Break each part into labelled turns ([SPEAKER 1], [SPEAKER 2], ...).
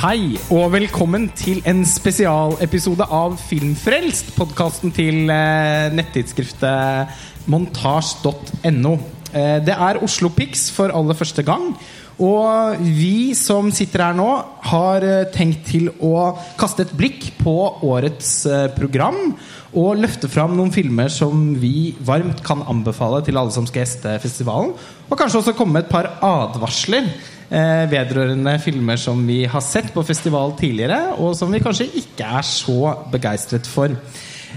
[SPEAKER 1] Hei, og velkommen til en spesialepisode av Filmfrelst, podkasten til eh, nettidsskriftet montasj.no. Eh, det er Oslo Pix for aller første gang. Og vi som sitter her nå, har eh, tenkt til å kaste et blikk på årets eh, program. Og løfte fram noen filmer som vi varmt kan anbefale til alle som skal gjeste festivalen. Og kanskje også komme med et par advarsler vedrørende filmer som vi har sett på festival tidligere, og som vi kanskje ikke er så begeistret for.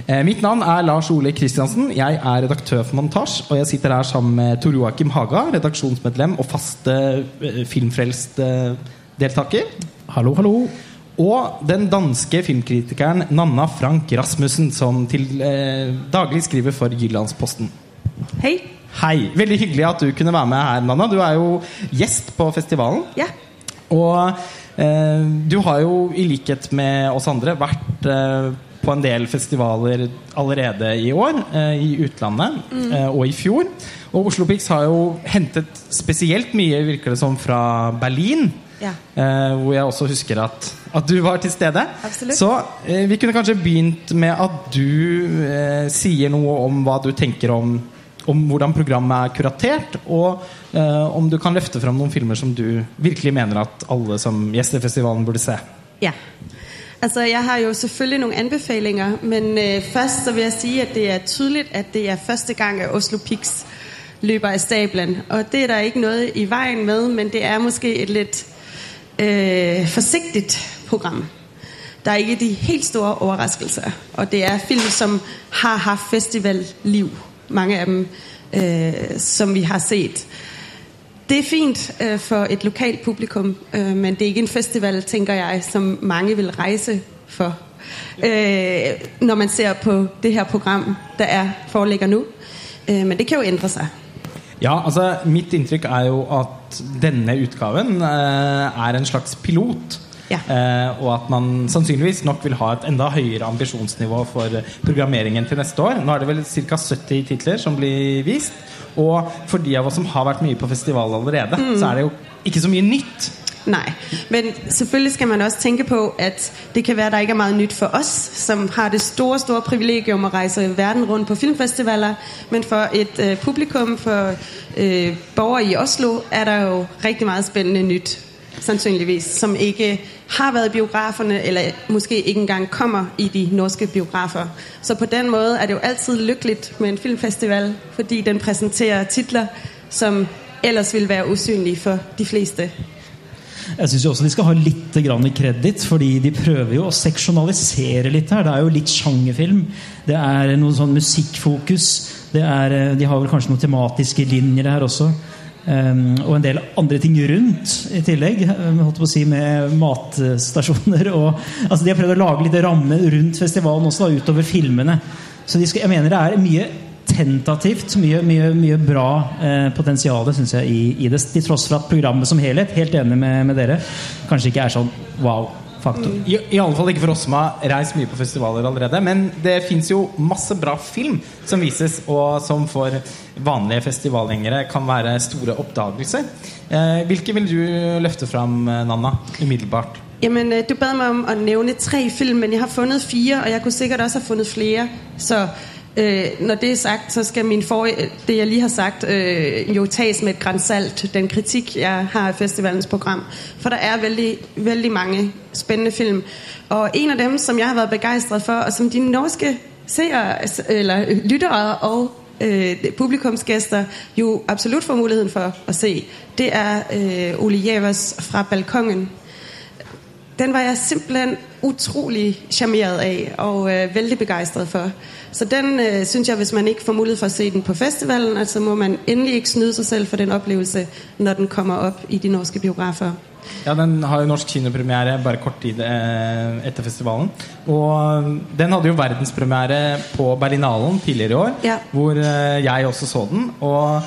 [SPEAKER 1] Eh, mitt navn er Lars Ole Kristiansen. Jeg er redaktør for Montasj. Og jeg sitter her sammen med Tor Joakim Haga, redaksjonsmedlem og fast eh, Filmfrelst-deltaker.
[SPEAKER 2] Hallo, hallo.
[SPEAKER 1] Og den danske filmkritikeren Nanna Frank Rasmussen, som til eh, daglig skriver for Jyllandsposten.
[SPEAKER 3] Hei.
[SPEAKER 1] Hei. Veldig hyggelig at du kunne være med her, Nanna. Du er jo gjest på festivalen.
[SPEAKER 3] Ja.
[SPEAKER 1] Og eh, du har jo i likhet med oss andre vært eh, på en del festivaler allerede i år, eh, i utlandet, eh, og i fjor. Og Oslo Pix har jo hentet spesielt mye, virker det som, fra Berlin.
[SPEAKER 3] Ja.
[SPEAKER 1] Eh, hvor jeg også husker at, at du var til stede.
[SPEAKER 3] Absolutt.
[SPEAKER 1] Så eh, vi kunne kanskje begynt med at du sier noe om hva du tenker om, om hvordan programmet er kuratert, og eh, om du kan løfte fram noen filmer som du virkelig mener at alle som gjester festivalen burde se.
[SPEAKER 3] ja. Altså, jeg har jo selvfølgelig noen anbefalinger, men eh, først så vil jeg si at det er tydelig at det er første gang, at Oslo Pics løper av stablen. Og det er der ikke noe i veien med, men det er måske et litt eh, forsiktig program. Der er ikke de helt store overraskelser, og det er film, som har haft festivalliv, mange av dem, øh, som vi har sett. Det er fint øh, for et lokalt publikum, øh, men det er ikke en festival, tenker jeg, som mange vil reise for. Øh, når man ser på det her program, der er foreligger nå. Øh, men det kan jo endre seg.
[SPEAKER 1] Ja, altså Mitt inntrykk er jo at denne utgaven eh, er en slags pilot.
[SPEAKER 3] Ja.
[SPEAKER 1] Eh, og at man sannsynligvis nok vil ha et enda høyere ambisjonsnivå for programmeringen til neste år. Nå er det vel ca. 70 titler som blir vist. Og for de av oss som har vært mye på festival allerede, så er det jo ikke så mye nytt.
[SPEAKER 3] Nei. men selvfølgelig skal man også tenke på, at det kan være, der ikke er mye nytt for oss, som har det store, store privilegium å reise verden rundt på filmfestivaler. Men for et uh, publikum, for uh, borgere i Oslo, er det jo rigtig mye spennende nyt, sandsynligvis, som ikke har været i biograferne, eller måske ikke engang kommer i de norske biografer. Så på den måde er det jo altid lykkeligt med en filmfestival, fordi den præsenterer titler, som ellers ville være usynlige for de fleste.
[SPEAKER 2] Jeg syns også de skal ha litt kreditt, fordi de prøver jo å seksjonalisere litt her. Det er jo litt sjangerfilm. Det er noe sånn musikkfokus. Det er, de har vel kanskje noen tematiske linjer her også. Um, og en del andre ting rundt i tillegg. um, Holdt på å si Med matstasjoner. Og, altså de har prøvd å lage litt ramme rundt festivalen også, da, utover filmene. Så skal, jeg mener det er mye tentativt, mye, mye, mye bra eh, potensial synes jeg, i, i det. Til tross for at programmet som helhet, helt enig med, med dere, kanskje ikke er sånn wow-faktor.
[SPEAKER 1] I, I alle fall ikke for oss som har reist mye på festivaler allerede. Men det fins jo masse bra film som vises, og som for vanlige festivalgjengere kan være store oppdagelser. Eh, hvilke vil du løfte fram, eh, Nanna, umiddelbart?
[SPEAKER 3] Jamen, øh, du bad meg om å nævne tre film, men jeg har funnet fire, og jeg kunne sikkert også ha funnet flere. Så øh, når det er sagt, så skal min for, det, jeg lige har sagt, øh, jo tages med et grænsalt, den kritik, jeg har af festivalens program. For der er veldig, veldig mange spændende film. Og en af dem, som jeg har været begejstret for, og som de norske seere, eller lyttere og øh, publikumsgæster jo absolut får muligheden for at se, det er øh, Ole Javers fra Balkongen, den var jeg simpelthen utrolig charmeret av og øh, veldig begeistret for. Så den øh, synes jeg, hvis man ikke får mulighet for å se den på festivalen, altså må man endelig ikke snyde seg selv for den opplevelse når den kommer opp i de norske biografer.
[SPEAKER 1] Ja, Den har jo norsk kinopremiere bare kort tid eh, etter festivalen. Og den hadde jo verdenspremiere på Berlinalen tidligere i år,
[SPEAKER 3] Ja.
[SPEAKER 1] hvor eh, jeg også så den. Og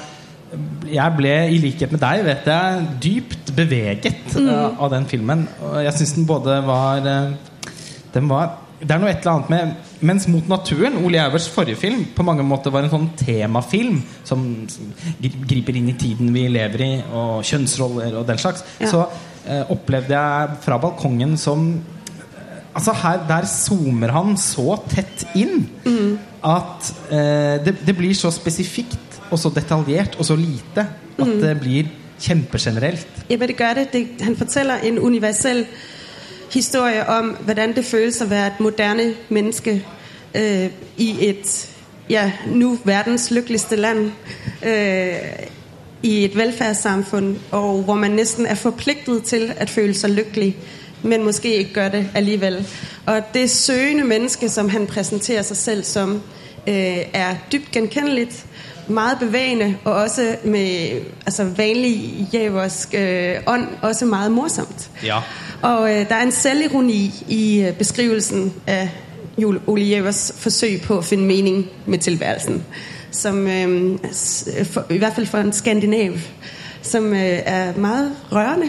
[SPEAKER 1] jeg ble, i likhet med deg, vet jeg, dypt beveget eh, av den filmen. Og jeg syns den både var uh, Den var det er noe et eller annet med Mens Mot naturen, Ole Jauvers forrige film, på mange måter var en sånn temafilm som griper inn i tiden vi lever i, og kjønnsroller og den slags,
[SPEAKER 3] Ja.
[SPEAKER 1] så uh, opplevde jeg fra balkongen som Altså her, Der zoomer han så tett inn at eh, det, det blir så spesifikt og så detaljert og så lite at det blir kjempegenerelt.
[SPEAKER 3] Ja, men det gør det? det han forteller en universell historie om, hvordan det føles å være et moderne menneske øh, i et, ja, nå verdens lykkeligste land, øh, i et velferdssamfunn og hvor man nesten er forpliktet til at føle seg lykkelig, men måske ikke gør det alligevel. Og det søgende menneske, som han præsenterer sig selv som, øh, er dybt genkendeligt, meget bevægende, og også med altså, vanlig jæversk øh, ånd, også meget morsomt.
[SPEAKER 1] Ja.
[SPEAKER 3] Og øh, der er en selvironi i øh, beskrivelsen af Jule Ole Jævers forsøg på at finde mening med tilværelsen, som øh, for, i hvert fald for en skandinav, som øh, er meget rørende.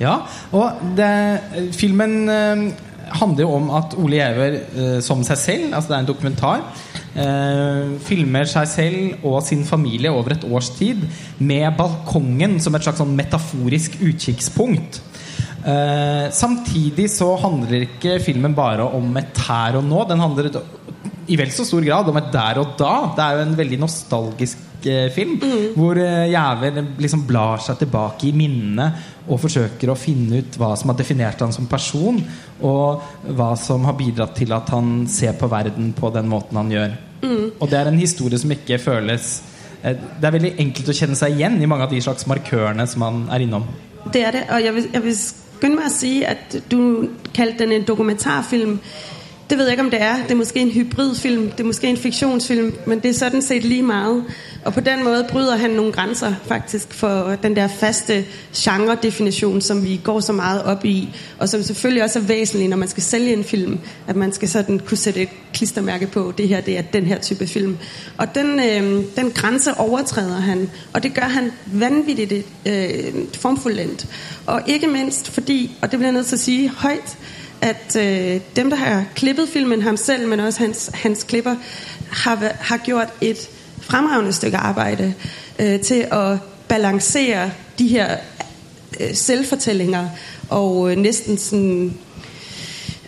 [SPEAKER 1] Ja, og det, filmen øh, handler jo om at Ole Gjæver øh, som seg selv, altså det er en dokumentar, eh, filmer seg selv og sin familie over et års tid med balkongen som et slags sånn metaforisk utkikkspunkt. Eh, samtidig så handler ikke filmen bare om et her og nå. Den handler i vel så stor grad om et der og da. Det er jo en veldig nostalgisk eh, Mm. Hvor eh, Jæver liksom blar seg tilbake i minnene og forsøker å finne ut hva som har definert han som person, og hva som har bidratt til at han ser på verden på den måten han gjør. Og det er en historie som ikke føles eh, Det er veldig enkelt å kjenne seg igjen i mange av de slags markørene som han er innom.
[SPEAKER 3] Det er det, og jeg vil, jeg vil skynde meg at si at du kalte den en dokumentarfilm. Det ved jeg ikke, om det er. Det er måske en hybridfilm, det er måske en fiktionsfilm, men det er sådan set lige meget. Og på den måten bryder han nogle grænser faktisk for den der faste genre-definition, som vi går så meget op i, og som selvfølgelig også er væsentlig, når man skal sælge en film, at man skal sådan kunne sætte et klistermærke på, det her det er den her type film. Og den, øh, den grænse overtræder han, og det gør han vanvittigt øh, formfuldendt. Og ikke mindst fordi, og det bliver jeg nødt til at sige højt, at øh, dem, der har klippet filmen, ham selv, men også hans, hans klipper, har, har gjort et fremragende stykke arbejde øh, til at balancere de her øh, selvfortællinger og øh, næsten sådan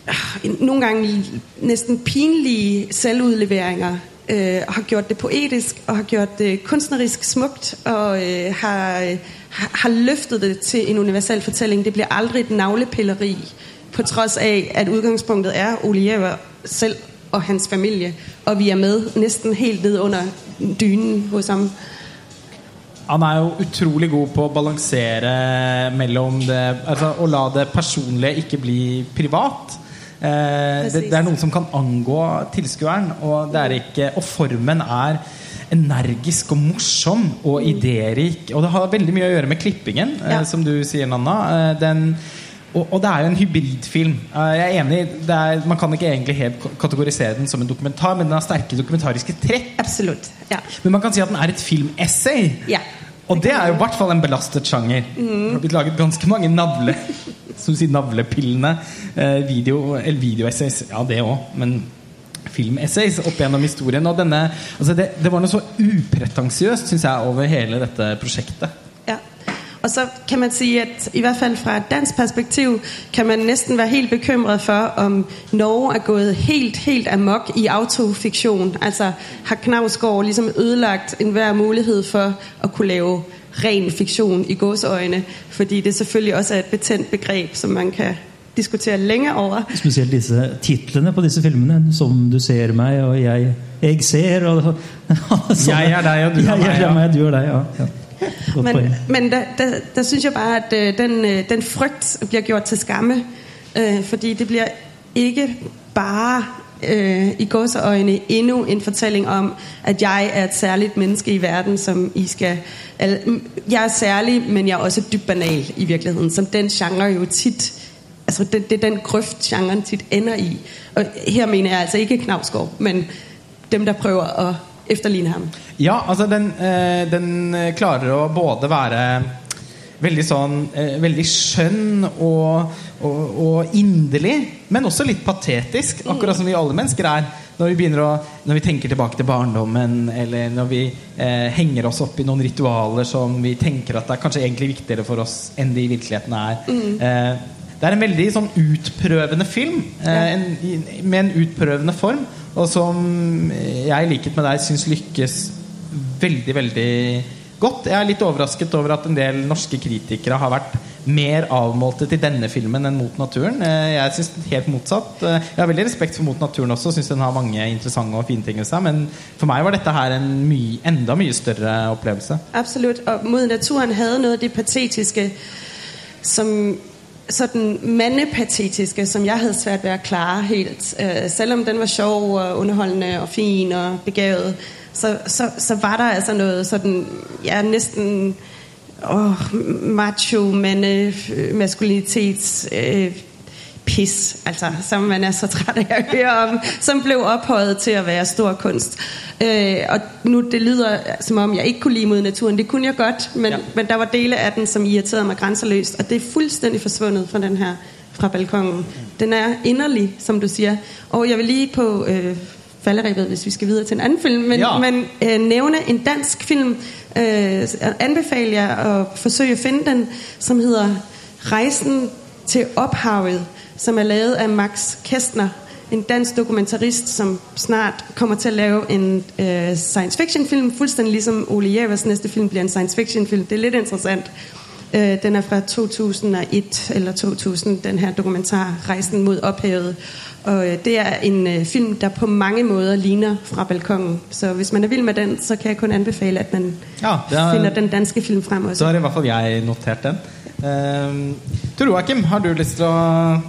[SPEAKER 3] øh, nogle gange næsten pinlige selvudleveringer øh, har gjort det poetisk og har gjort det kunstnerisk smukt og øh, har, øh, har, har løftet det til en universel fortælling. Det bliver aldrig et navlepilleri, på tross af, at udgangspunktet er Oliver selv og hans familie, og vi er med næsten helt ned under dynen hos ham.
[SPEAKER 1] Han er jo utrolig god på å balansere mellom det Altså å la det personlige ikke bli privat. Eh, det, det er noe som kan angå tilskueren, og, det er ikke, og formen er energisk og morsom og idérik. Og det har veldig mye å gjøre med klippingen, eh, som du sier, Nanna. Eh, den, og, og det er jo en hybridfilm. Eh, Jeg er enig, det er, Man kan ikke egentlig helt kategorisere den som en dokumentar, men den har sterke dokumentariske trekk.
[SPEAKER 3] Absolutt, ja.
[SPEAKER 1] Men man kan si at den er et filmessay.
[SPEAKER 3] Ja.
[SPEAKER 1] Og det er jo i hvert fall en belastet sjanger. Det har blitt laget ganske mange navle Som du sier navlepillende eh, video, eller videoessays. Ja, det òg, men filmessays opp gjennom historien. Og denne, altså det, det var noe så upretensiøst, syns jeg, over hele dette prosjektet.
[SPEAKER 3] Og så kan man sige, at i hvert fald fra et dansk perspektiv, kan man næsten være helt bekymret for, om Norge er gået helt, helt amok i autofiktion. Altså har Knavsgaard ligesom ødelagt enhver mulighed for at kunne lave ren fiktion i gåseøjne, fordi det selvfølgelig også er et betændt begreb, som man kan diskutere lenge over.
[SPEAKER 2] Spesielt disse titlene på disse filmene. 'Som du ser meg', og 'Jeg, jeg ser'. Og, og
[SPEAKER 1] Jeg er deg, og du er
[SPEAKER 2] jeg,
[SPEAKER 1] meg, ja.
[SPEAKER 3] Men, men der, der, der synes jeg bare, at øh, den, øh, den frygt bliver gjort til skamme. Øh, fordi det bliver ikke bare øh, i gåseøjne endnu en fortælling om, at jeg er et særligt menneske i verden, som I skal... Al, jeg er særlig, men jeg er også dybt banal i virkeligheden, som den genre jo tit... Altså det, det er den grøft, genren tit ender i. Og her mener jeg altså ikke Knavsgaard, men dem, der prøver at efterligne ham.
[SPEAKER 1] Ja, altså den, eh, den klarer å både være veldig sånn eh, Veldig skjønn og, og, og inderlig, men også litt patetisk. Akkurat som vi alle mennesker er. Når vi, å, når vi tenker tilbake til barndommen, eller når vi eh, henger oss opp i noen ritualer som vi tenker at det er kanskje egentlig viktigere for oss enn det i virkeligheten er. Eh, det er en veldig sånn utprøvende film, eh, en, med en utprøvende form, og som jeg i likhet med deg syns lykkes veldig, veldig godt. Jeg er litt overrasket over at en del norske kritikere har vært mer avmålte til denne filmen enn Mot naturen. Eh, Jeg syns helt motsatt. Eh, Jeg har veldig respekt for Mot naturen også, syns den har mange interessante og fine ting ved seg. Men for meg var dette her en mye, enda mye større opplevelse.
[SPEAKER 3] Absolutt. Og Mot naturen hadde noe av det patetiske, som sådan mandepatetiske, som jeg havde svært ved at klare helt. Øh, selvom den var sjov og underholdende og fin og begavet, så, så, så var der altså noget sådan, ja, næsten åh, macho mande maskulinitets øh, pis, altså, som man er så træt af at høre om, som blev ophøjet til at være stor kunst. Øh, og nu det lyder som om, jeg ikke kunne lide mod naturen. Det kunne jeg godt, men,
[SPEAKER 1] Ja.
[SPEAKER 3] men der var dele af den, som irriterede mig grænseløst. Og det er fuldstændig forsvundet fra den her fra balkongen. Den er inderlig, som du siger. Og jeg vil lige på øh, falderæbet, hvis vi skal videre til en anden film, men,
[SPEAKER 1] Ja.
[SPEAKER 3] men øh, nævne en dansk film, øh, anbefale jeg at forsøge at finde den, som hedder Rejsen til ophavet, som er lavet av Max Kestner, en dansk dokumentarist, som snart kommer til å lave en øh, science fiction film, fullstendig som Ole Jævers neste film blir en science fiction film. Det er litt interessant. Øh, den er fra 2001 eller 2000, den her dokumentar 'Reisen mod opphevet Og øh, det er en øh, film, der på mange måter ligner fra balkongen. Så hvis man er vild med den, så kan jeg kun anbefale, at man
[SPEAKER 1] Ja, er-
[SPEAKER 3] finner den danske film frem også.
[SPEAKER 1] Så har i hvert fall jeg notert den. Um, Tor Joakim, har du lyst til å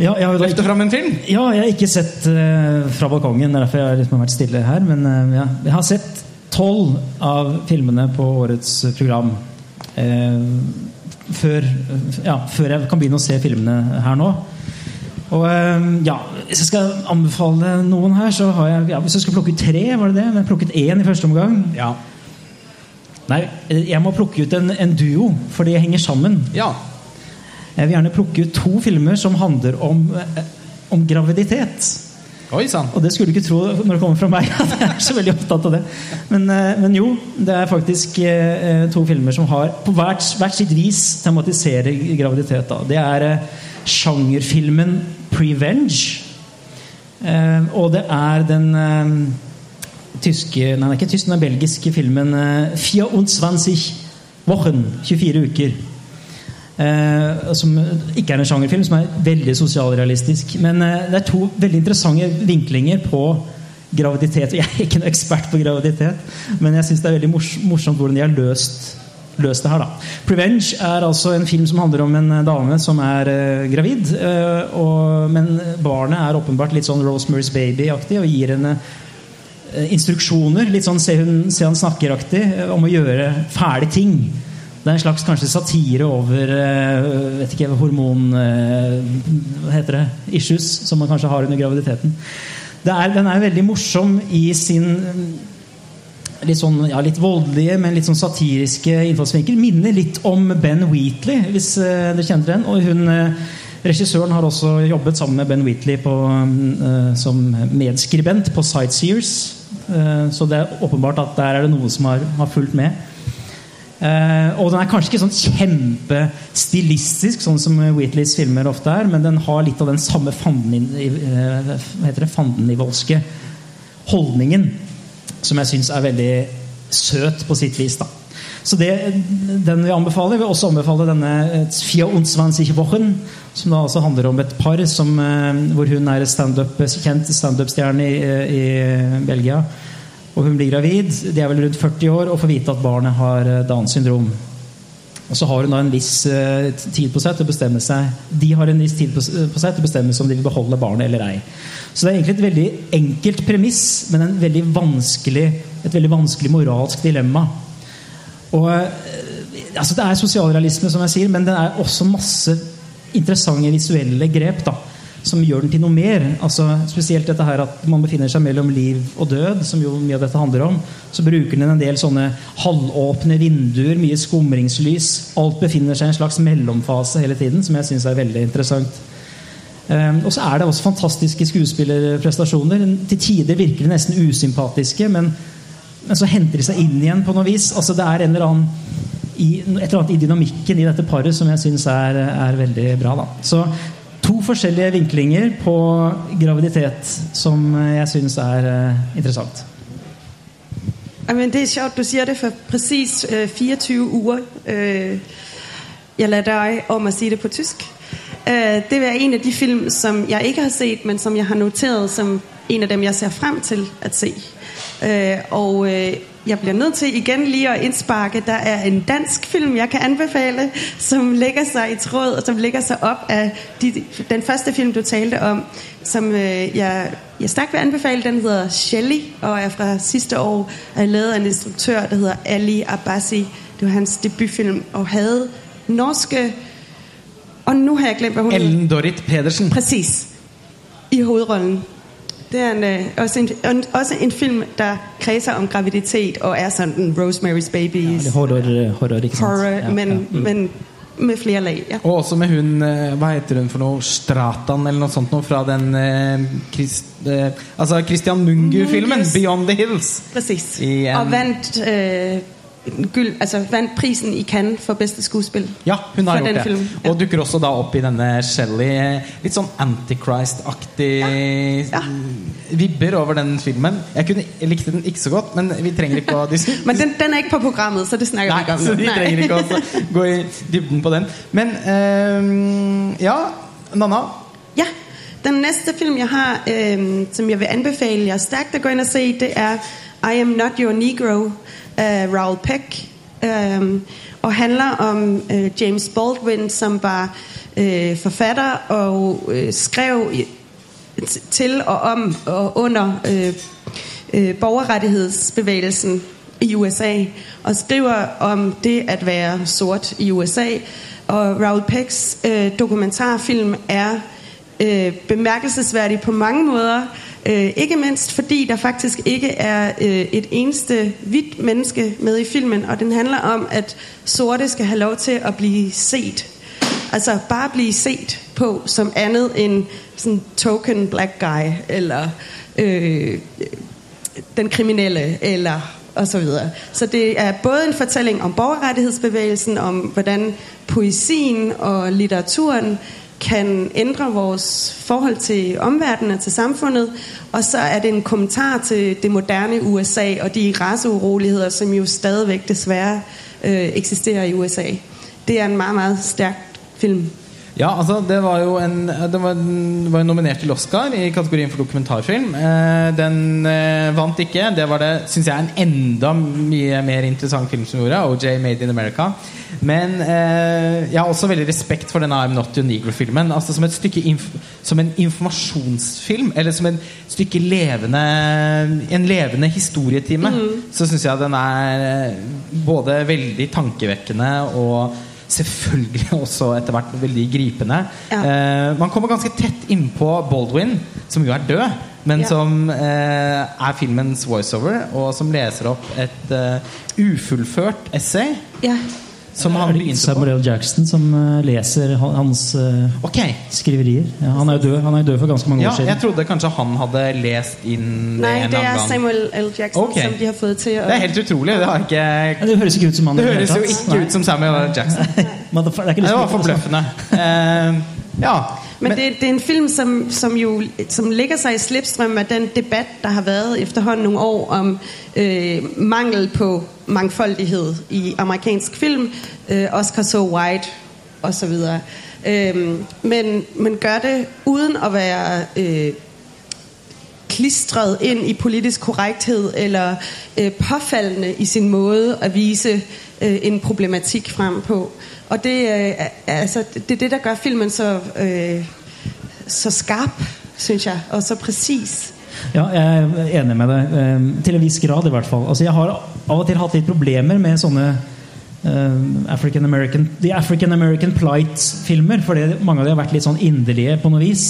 [SPEAKER 2] Ja, jeg har
[SPEAKER 1] løfte
[SPEAKER 2] ikke-
[SPEAKER 1] fram en film?
[SPEAKER 2] Ja, jeg har ikke sett uh, fra balkongen. Det er derfor jeg har liksom vært stille her. Men uh, ja. jeg har sett tolv av filmene på årets program. Uh, før, ja, før jeg kan begynne å se filmene her nå. Og eh, ja, Hvis jeg skal anbefale noen her, så har jeg ja, Hvis jeg skal plukke ut tre, var det det? Men jeg plukket én i første omgang.
[SPEAKER 1] Ja.
[SPEAKER 2] Nei, jeg må plukke ut en, en duo, for de henger sammen.
[SPEAKER 1] ja.
[SPEAKER 2] Jeg vil gjerne plukke ut to filmer som handler om, eh, om graviditet.
[SPEAKER 1] Oi.
[SPEAKER 2] Og det skulle du ikke tro når det kommer fra meg. at jeg er så veldig opptatt av det. Men, eh, men jo, det er faktisk eh, to filmer som har på hvert, hvert sitt vis tematiserer graviditet. Da. Det er sjangerfilmen 'Prevenge'. Og det er den tyske Nei, den er ikke tysk, den er belgiske filmen eh, 24 Wochen. 24 uker. Eh, som ikke er en sjangerfilm, som er veldig sosialrealistisk. Men eh, det er to veldig interessante vinklinger på graviditet. Jeg er ikke noen ekspert på graviditet, men jeg syns det er veldig mors morsomt hvordan de har løst, løst det her. da. 'Prevenge' er altså en film som handler om en eh, dame som er eh, gravid. eh, og, men barnet er åpenbart litt sånn Rosemary's Baby-aktig og gir henne eh, instruksjoner, litt sånn se, hun, se han snakker-aktig, om å gjøre fæle ting. Det er en slags kanskje satire over eh, vet ikke, hormon... eh, hva heter det? Issues, som man kanskje har under graviditeten. Er, den er veldig morsom i sin mm, litt sånn, ja, litt voldelige, men litt sånn satiriske innfallsvinkel. Minner litt om Ben Wheatley, hvis eh, dere kjenner den. Og hun, eh, regissøren har også jobbet sammen med Ben Wheatley på, eh, som medskribent på Sightseers. Eh, så det er åpenbart at der er det noen som har, har fulgt med. Eh, og den er kanskje ikke sånn kjempestilistisk, sånn som Wheatleys filmer ofte er, men den har litt av den samme eh, fandenivoldske holdningen som jeg syns er veldig søt på sitt vis. da. Så det, den vi anbefaler. anbefale. Vil også anbefale denne Fia 24 som da altså handler om et par som, eh, hvor hun er standup-stjerne i, i Belgia. Og hun blir gravid. De er vel rundt 40 år og får vite at barnet har eh, Downs syndrom. Og så har hun da en viss eh, tid på seg til å bestemme seg De har en viss tid på, på seg til å bestemme seg om de vil beholde barnet eller ei. Så det er egentlig et veldig enkelt premiss, men en veldig et veldig vanskelig moralsk dilemma. Og eh, altså Det er sosialrealisme, som jeg sier, men det er også masse interessante visuelle grep. da som gjør den til noe mer. Altså, spesielt dette her at man befinner seg mellom liv og død, som jo mye av dette handler om. Så bruker den en del sånne halvåpne vinduer, mye skumringslys. Alt befinner seg i en slags mellomfase hele tiden, som jeg syns er veldig interessant. Um, og så er det også fantastiske skuespillerprestasjoner. Til tider virker de nesten usympatiske, men, men, så henter de seg inn igjen på noe vis. Altså, det er eller annen et eller annet i dynamikken i dette paret som jeg syns er, er, veldig bra. Da. Så to forskjellige vinklinger på graviditet som jeg syns er uh, interessant.
[SPEAKER 3] Men det er sjovt, du sier det for presis uh, 24 uker. Uh, jeg lar deg om å si det på tysk. Øh, det er en av de film som jeg ikke har sett, men som jeg har notert som en av dem jeg ser frem til å se. Og jeg blir nødt til igen lige at indsparke, der er en dansk film, jeg kan anbefale, som ligger sig i tråd, og som ligger sig op af de, den første film, du talte om, som øh, jeg, jeg stærkt vil anbefale. Den hedder Shelley, og er fra sidste år, er lavet af en instruktør, der hedder Ali Abbasi. Det var hans debutfilm, og havde norske... Og nu har jeg glemt, hvad hun
[SPEAKER 1] Ellen Dorrit Pedersen.
[SPEAKER 3] Præcis. I hovedrollen. Det er en, øh, også, en, også en film der kredser om graviditet og er sånn Rosemary's Babies.
[SPEAKER 2] Ja, horror, horror, ikke sant?
[SPEAKER 3] horror ja, men, ja. Mm. men, med flere lag. Ja.
[SPEAKER 1] Og også med hun øh, Hva heter hun for noe? Stratan eller noe sånt noe fra den eh, Christ, eh, Altså Christian Mungu-filmen 'Beyond the Hills'.
[SPEAKER 3] Precis. Og vant eh, Gull, altså vant prisen i Cannes for beste skuespill.
[SPEAKER 1] Ja, hun har gjort det. Filmen. Og dukker også da opp i denne Shelly Litt sånn Antichrist-aktig ja. ja. vibber over den filmen. Jeg, kunne, jeg, likte den ikke så godt, men vi trenger ikke å
[SPEAKER 3] Men den, den, er ikke på programmet, så det snakker vi ikke om.
[SPEAKER 1] Så vi trenger ikke å gå i dybden på den. Men øh, ja, Nanna?
[SPEAKER 3] Ja. Den neste film jeg har, øh, som jeg vil anbefale jeg sterkt å gå inn og se, det er I Am Not Your Negro af Raoul Peck, um, og handler om uh, James Baldwin, som var uh, forfatter og skrev til og om og under borgerrettighedsbevægelsen i USA, og skriver om det at være sort i USA. Og Raoul Pecks dokumentarfilm er øh, bemærkelsesværdig på mange måter. Øh, ikke mindst fordi der faktisk ikke er øh, et eneste hvidt menneske med i filmen, og den handler om at sorte skal have lov til at bli set. Altså bare bli set på som andet end sådan token black guy, eller øh, den kriminelle, eller og så. Så det er både en fortelling om borgerrettighedsbevægelsen, om hvordan poesien og litteraturen kan ændre vores forhold til omverdenen og til samfundet, og så er det en kommentar til det moderne USA og de raceuroligheder, som jo stadigvæk desværre øh, eksisterer i USA. Det er en meget, meget stærk film.
[SPEAKER 1] Ja, altså det var jo en, det var, var nominert til Oscar i kategorien for dokumentarfilm. Eh, den eh, vant ikke. Det var det, syns jeg, en enda mye mer interessant film som gjorde. OJ Made in America. Men eh, jeg har også veldig respekt for denne I'm Not Your Negro-filmen. Altså Som et stykke Som en informasjonsfilm, eller som en stykke levende En levende historietime, mm. så syns jeg den er eh, både veldig tankevekkende og selvfølgelig også etter hvert veldig gripende. Ja. Eh, man kommer ganske tett innpå Baldwin, som jo er død, men ja. som eh, er filmens voiceover, og som leser opp et uh, ufullført essay.
[SPEAKER 2] Ja. Som han begynte Samuel L. Jackson som uh, leser hans uh, okay. skriverier. Ja, han er jo død, han er død for ganske mange
[SPEAKER 1] ja,
[SPEAKER 2] år siden.
[SPEAKER 1] Jeg trodde kanskje han hadde lest inn
[SPEAKER 3] Nei, det er Samuel L. Jackson okay. som de har fått til
[SPEAKER 1] å Det er helt utrolig. Det, ikke,
[SPEAKER 2] ja, det høres ikke ut som han
[SPEAKER 1] Det høres jo ikke Nei. ut som Samuel L. Jackson. det, det var forbløffende. Uh, ja
[SPEAKER 3] men, Men det, det er en film som, som jo som ligger seg i slipstrømmen av den debatt der har vært efterhånden noen år om øh, mangel på mangfoldighet i amerikansk film. Øh, Oscar So White osv. Øh, men, men gør det uten å være øh, klistret inn i politisk korrekthet eller øh, påfallende i sin måte å vise øh, en problematikk frem på. Og det, øh, altså, det er det, der gør filmen så, øh, så skarp, synes jeg, og så presis.
[SPEAKER 2] Ja, jeg er enig med deg. Ehm, til en viss grad, i hvert fall. Altså, jeg har av og til hatt litt problemer med sånne uh, African American, The African American Plight-filmer. Fordi mange av dem har vært litt sånn inderlige på noe vis.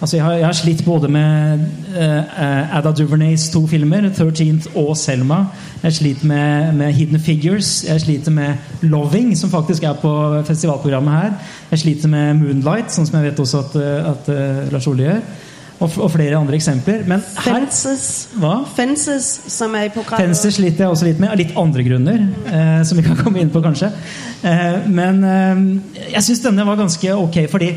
[SPEAKER 2] Altså, jeg, har, jeg har slitt både med uh, Ada Duvernays to filmer, 13th og Selma. Jeg sliter med, med, Hidden Figures. Jeg sliter med Loving, som faktisk er på festivalprogrammet her. Jeg sliter med Moonlight, sånn som jeg vet også at, at uh, Lars Ole gjør. Og, og, flere andre eksempler. Men her,
[SPEAKER 3] Fences,
[SPEAKER 2] hva?
[SPEAKER 3] Fences, som er i programmet.
[SPEAKER 2] Fences sliter jeg også litt med, av litt andre grunner. Eh, som vi kan komme inn på, kanskje. Eh, men eh, jeg syns denne var ganske ok, fordi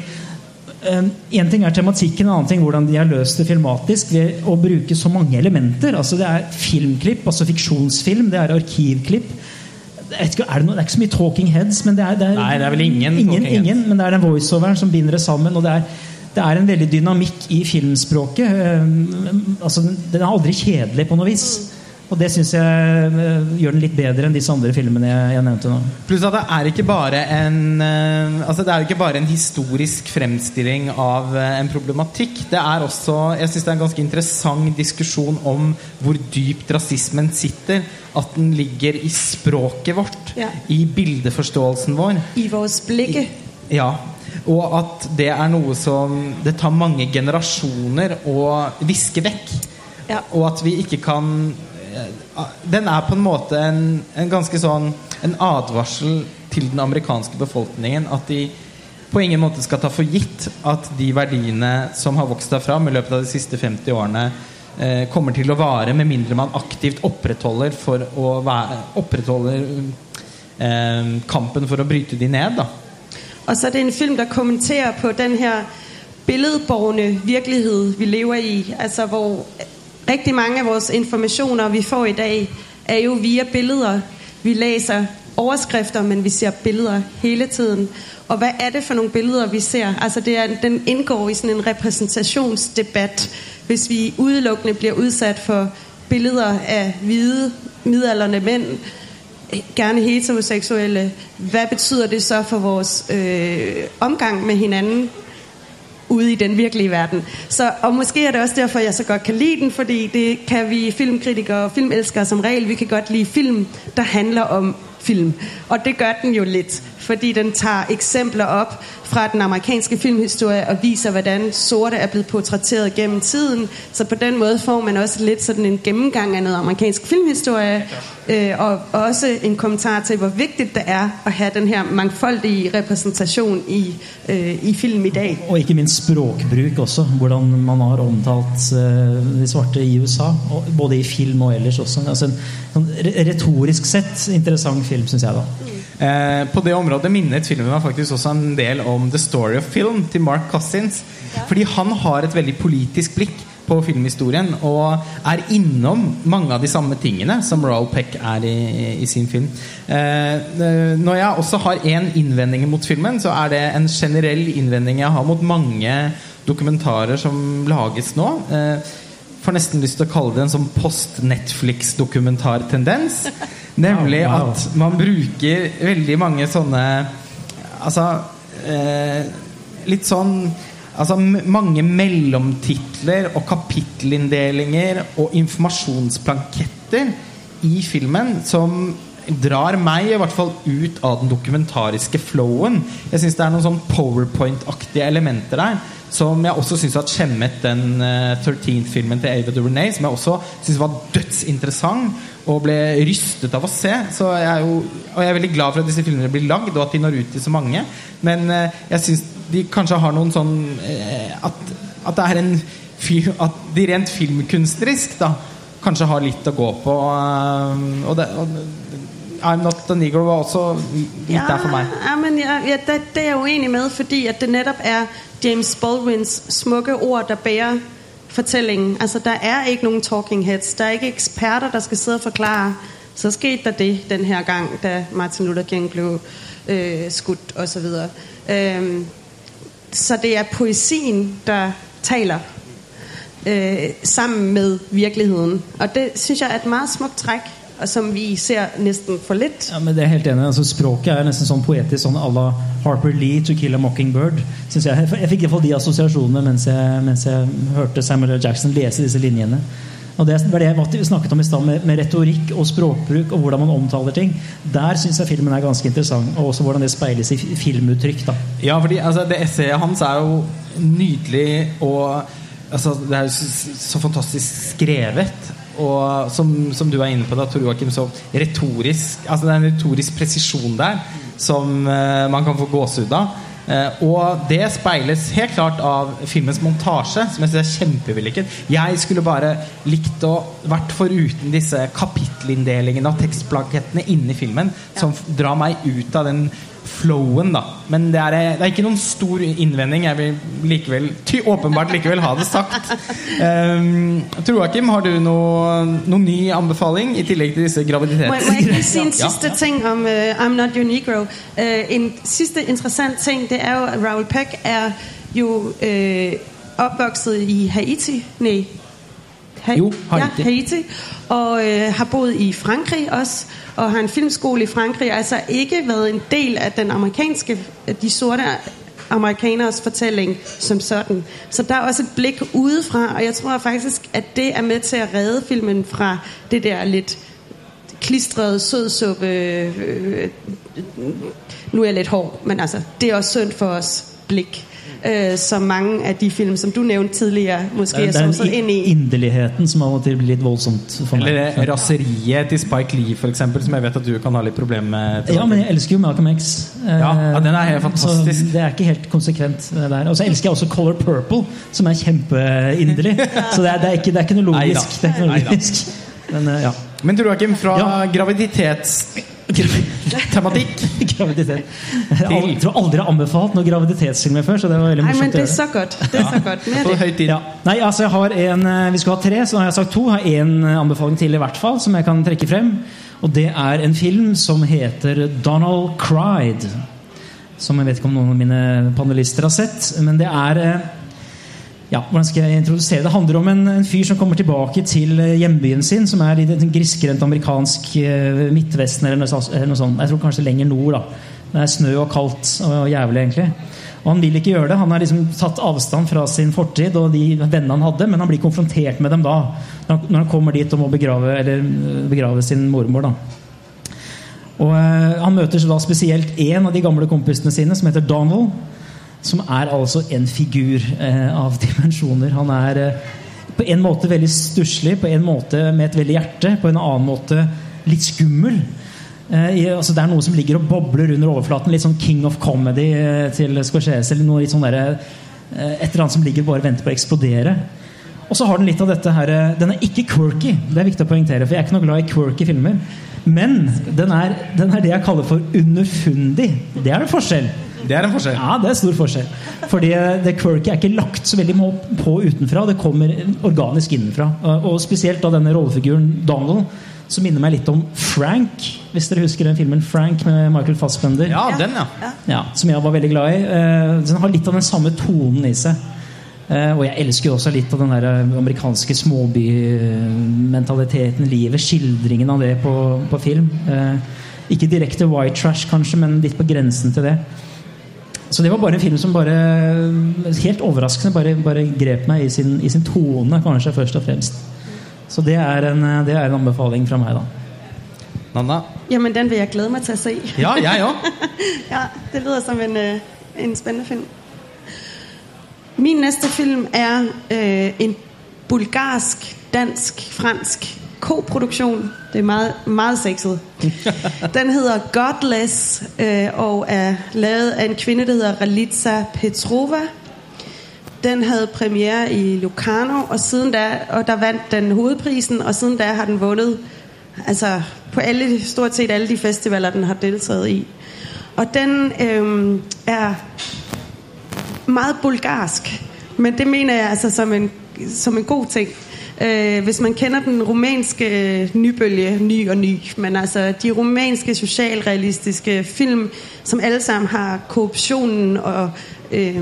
[SPEAKER 2] Én eh, ting er tematikken, en annen ting hvordan de har løst det filmatisk ved å bruke så mange elementer. Altså Det er filmklipp, altså fiksjonsfilm, det er arkivklipp. Ikke, er det, noe, det, er ikke så mye talking heads, men det er, det er,
[SPEAKER 1] Nei, det er vel ingen,
[SPEAKER 2] ingen, ingen Men det er den voiceoveren som binder det sammen. og det er det er en veldig dynamikk i filmspråket. Eh, altså, den er aldri kjedelig på noe vis. Og det syns jeg eh, gjør den litt bedre enn disse andre filmene jeg, jeg nevnte nå.
[SPEAKER 1] Pluss at det er ikke bare en eh, Altså det er ikke bare en historisk fremstilling av en problematikk. Det er også Jeg syns det er en ganske interessant diskusjon om hvor dypt rasismen sitter. At den ligger i språket vårt.
[SPEAKER 3] Ja.
[SPEAKER 1] I bildeforståelsen vår.
[SPEAKER 3] I vores blikk.
[SPEAKER 1] Ja, og at det er noe som det tar mange generasjoner å viske vekk.
[SPEAKER 3] Ja.
[SPEAKER 1] Og at vi ikke kan Den er på en måte en, en ganske sånn En advarsel til den amerikanske befolkningen. At de på ingen måte skal ta for gitt at de verdiene som har vokst der fram i løpet av de siste 50 årene, eh, kommer til å vare, med mindre man aktivt opprettholder for å være, opprettholder eh, kampen for å bryte de ned. da
[SPEAKER 3] Og så er det en film, der kommenterer på den her billedbårne virkelighet vi lever i. Altså hvor rigtig mange af vores informationer, vi får i dag, er jo via billeder. Vi læser overskrifter, men vi ser billeder hele tiden. Og hvad er det for nogle billeder, vi ser? Altså det er, den indgår i sådan en repræsentationsdebat, hvis vi udelukkende bliver udsat for billeder af hvide, midalderne mænd, gerne heteroseksuelle, hvad betyder det så for vores øh, omgang med hinanden ude i den virkelige verden? Så, og måske er det også derfor, jeg så godt kan lide den, fordi det kan vi filmkritikere og filmelskere som regel, vi kan godt lide film, der handler om film. Og det gør den jo lidt, fordi den tar eksempler op fra den amerikanske filmhistorie og viser, hvordan sorte er blevet portrætteret gennem tiden. Så på den måde får man også lidt sådan en gennemgang af noget amerikansk filmhistorie, øh, og også en kommentar til, hvor vigtigt det er at have den her mangfoldige repræsentation i, øh, i film i dag.
[SPEAKER 2] Og ikke minst språkbruk også. Hvordan man har omtalt uh, de svarte i USA. Og både i film og ellers også. Altså en, en retorisk sett interessant film, syns jeg. da.
[SPEAKER 1] Eh, på det området minnet filmen meg faktisk også en del om The Story of Film til Mark Cossins. Fordi han har et veldig politisk blikk på filmhistorien og er innom mange av de samme tingene som Roald Peck er i, i sin film. Eh, når jeg også har én innvending mot filmen, så er det en generell innvending jeg har mot mange dokumentarer som lages nå. Eh, får nesten lyst til å kalle det en sånn post-Netflix-dokumentartendens. Nemlig
[SPEAKER 2] Wow, wow.
[SPEAKER 1] at man bruker veldig mange sånne Altså eh, Litt sånn Altså mange mellomtitler og kapittelinndelinger og informasjonsplanketter i filmen som drar meg i hvert fall ut av den dokumentariske flowen. Jeg syns det er noen sånn powerpoint-aktige elementer der. Som jeg også syns har skjemmet den uh, 13th-filmen til Ava DuVernay, som jeg også syns var dødsinteressant og ble rystet av å se. Så jeg er jo, og jeg er veldig glad for at disse filmene blir lagd, og at de når ut til så mange. Men uh, jeg syns de kanskje har noen sånn uh, at, at det er en At de rent filmkunstnerisk da kanskje har litt å gå på. eh, og det, og I'm Not The Negro var også litt der for meg.
[SPEAKER 3] Ja, men ja, ja, det, det er jeg uenig med, fordi at det netop er James Baldwins smukke ord, der bærer fortellingen. Altså, der er ikke noen talking heads. Der er ikke eksperter, der skal sidde og forklare. Så skete der det den her gang, da Martin Luther King ble øh, skutt og så videre. Øhm, så det er poesien, der taler øh, sammen med virkeligheten. Og det synes jeg er et meget smukt træk, og som vi ser nesten for litt.
[SPEAKER 2] Ja, men det er helt enig. Altså, språket er nesten sånn poetisk, sånn à la Harper Lee to kill a mockingbird. Synes jeg. jeg fikk i hvert fall de assosiasjonene mens jeg, mens jeg hørte Samuel L. Jackson lese disse linjene. Og Det var det vi snakket om i stad, med, med, retorikk og språkbruk og hvordan man omtaler ting. Der syns jeg filmen er ganske interessant, og også hvordan det speiles i filmuttrykk. da.
[SPEAKER 1] Ja, fordi altså, det essayet hans er jo nydelig og altså, Det er jo så, så fantastisk skrevet. Og som, som, du er inne på, da, Tor Joakim, så retorisk Altså det er en retorisk presisjon der som uh, man kan få gåsehud av. Uh, og det speiles helt klart av filmens montasje, som jeg synes er kjempevellykket. Jeg skulle bare likt å vært foruten disse kapittelinndelingene og tekstplakettene inni filmen, som drar meg ut av den flowen, da. Men det er, det er, ikke noen stor innvending. Jeg vil likevel ty, åpenbart likevel ha det sagt. Um, Joakim, har du noen noe ny anbefaling i tillegg til disse graviditetsgreiene?
[SPEAKER 3] Må, si en siste ting om uh, I'm Not Your Negro? Uh, en siste interessant ting det er jo at Raoul Peck er jo uh, oppvokset i Haiti. Nei.
[SPEAKER 1] Ha jo, Haiti.
[SPEAKER 3] Ja, Haiti. Og har bodd i Frankrike også og har en filmskole i Frankrig, altså ikke været en del af den amerikanske, de sorte amerikaneres fortælling som sådan. Så der er også et blik udefra, og jeg tror faktisk, at det er med til at redde filmen fra det der lidt klistrede sødsuppe. Øh, nu er jeg lidt hård, men altså, det er også synd for os blik uh, som mange av de film som du nevnte tidligere, måske
[SPEAKER 2] er sånn inn i. Inderligheten som av og til blir litt voldsomt
[SPEAKER 1] for meg. Eller raseriet til Spike Lee, for eksempel, som jeg vet at du kan ha litt problemer med.
[SPEAKER 2] Ja, men jeg elsker jo Malcolm X.
[SPEAKER 1] Ja, ja den er helt fantastisk.
[SPEAKER 2] Så det er ikke helt konsekvent der. Og så elsker jeg også Color Purple, som er kjempeinderlig. Så det er, det er, ikke, det er ikke, noe logisk. Det er ikke noe logisk. Men, ja.
[SPEAKER 1] Men Joakim, fra ja. graviditets Tematikk.
[SPEAKER 2] Graviditet. Jeg tror aldri jeg har anbefalt noen graviditetsfilmer før. så det var veldig morsomt
[SPEAKER 3] Nei, men det er så godt. Det er så godt.
[SPEAKER 2] Ja. Nei, altså jeg har en, eh, Vi skulle ha tre, så nå har jeg sagt to. Jeg har én eh, anbefaling til, i hvert fall, som jeg kan trekke frem. Og det er en film som heter Donald Cried. Som jeg vet ikke om noen av mine panelister har sett. Men det er eh, ja, hvordan skal jeg introdusere Det handler om en, en, fyr som kommer tilbake til eh, hjembyen sin, som er i den grisgrendt amerikansk uh, Midtvesten eller noe, sånt. Jeg tror kanskje lenger nord. da. Det er snø og kaldt og, jævlig, egentlig. Og Han vil ikke gjøre det. Han har liksom tatt avstand fra sin fortid og de vennene han hadde, men han blir konfrontert med dem da, når han kommer dit og må begrave, eh, begrave sin mormor. da. Og Han møter da spesielt én av de gamle kompisene sine, som heter Donald som er altså en figur eh, av dimensjoner. Han er eh, på en måte veldig stusslig, på en måte med et veldig hjerte, på en annen måte litt skummel. Eh, i, altså det er noe som ligger og bobler under overflaten. Litt sånn King of Comedy eh, til Scorsese. Eller noe litt sånn der, eh, et eller annet som ligger bare venter på å eksplodere. Og så har den litt av dette her eh, Den er ikke quirky. Det er viktig å poengtere, for jeg er ikke noe glad i quirky filmer. Men den er, den er det jeg kaller for underfundig. Det er en forskjell.
[SPEAKER 1] Det er en forskjell.
[SPEAKER 2] Ja, det er stor forskjell. Fordi eh, det quirky er ikke lagt så veldig på utenfra. Det kommer organisk innenfra. Og spesielt da denne rollefiguren Donald, som minner meg litt om Frank. Hvis dere husker den filmen Frank med Michael Fassbender.
[SPEAKER 1] Ja, den, ja.
[SPEAKER 2] ja som jeg var veldig glad i. Eh, den har litt av den samme tonen i seg. Eh, og jeg elsker jo også litt av den der amerikanske småbymentaliteten, livet. Skildringen av det på, på film. Ikke direkte white trash, kanskje, men litt på grensen til det. Så det var bare en film som bare helt overraskende bare, bare grep meg i sin, i sin, tone, kanskje først og fremst. Så det er en, det er en anbefaling fra meg, da.
[SPEAKER 1] Nanna?
[SPEAKER 3] Jamen, den vil jeg glede meg til å se.
[SPEAKER 1] Ja, jeg òg.
[SPEAKER 3] ja, det lyder som en, øh, en spennende film. Min neste film er øh, en bulgarsk, dansk, fransk koproduksjon. Det er meget, meget sexet. Den hedder Godless øh, og er lavet av en kvinne der hedder Ralitza Petrova. Den hadde premiere i Locarno, og, siden da, og der vant den hovedprisen, og siden da har den vundet altså, på alle, stort sett alle de festivaler den har deltaget i. Og den øh, er meget bulgarsk, men det mener jeg altså som en, som en god ting. Øh, hvis man kender den romanske nybølge, ny og ny, men altså de romanske socialrealistiske film, som alle sammen har korruptionen og øh,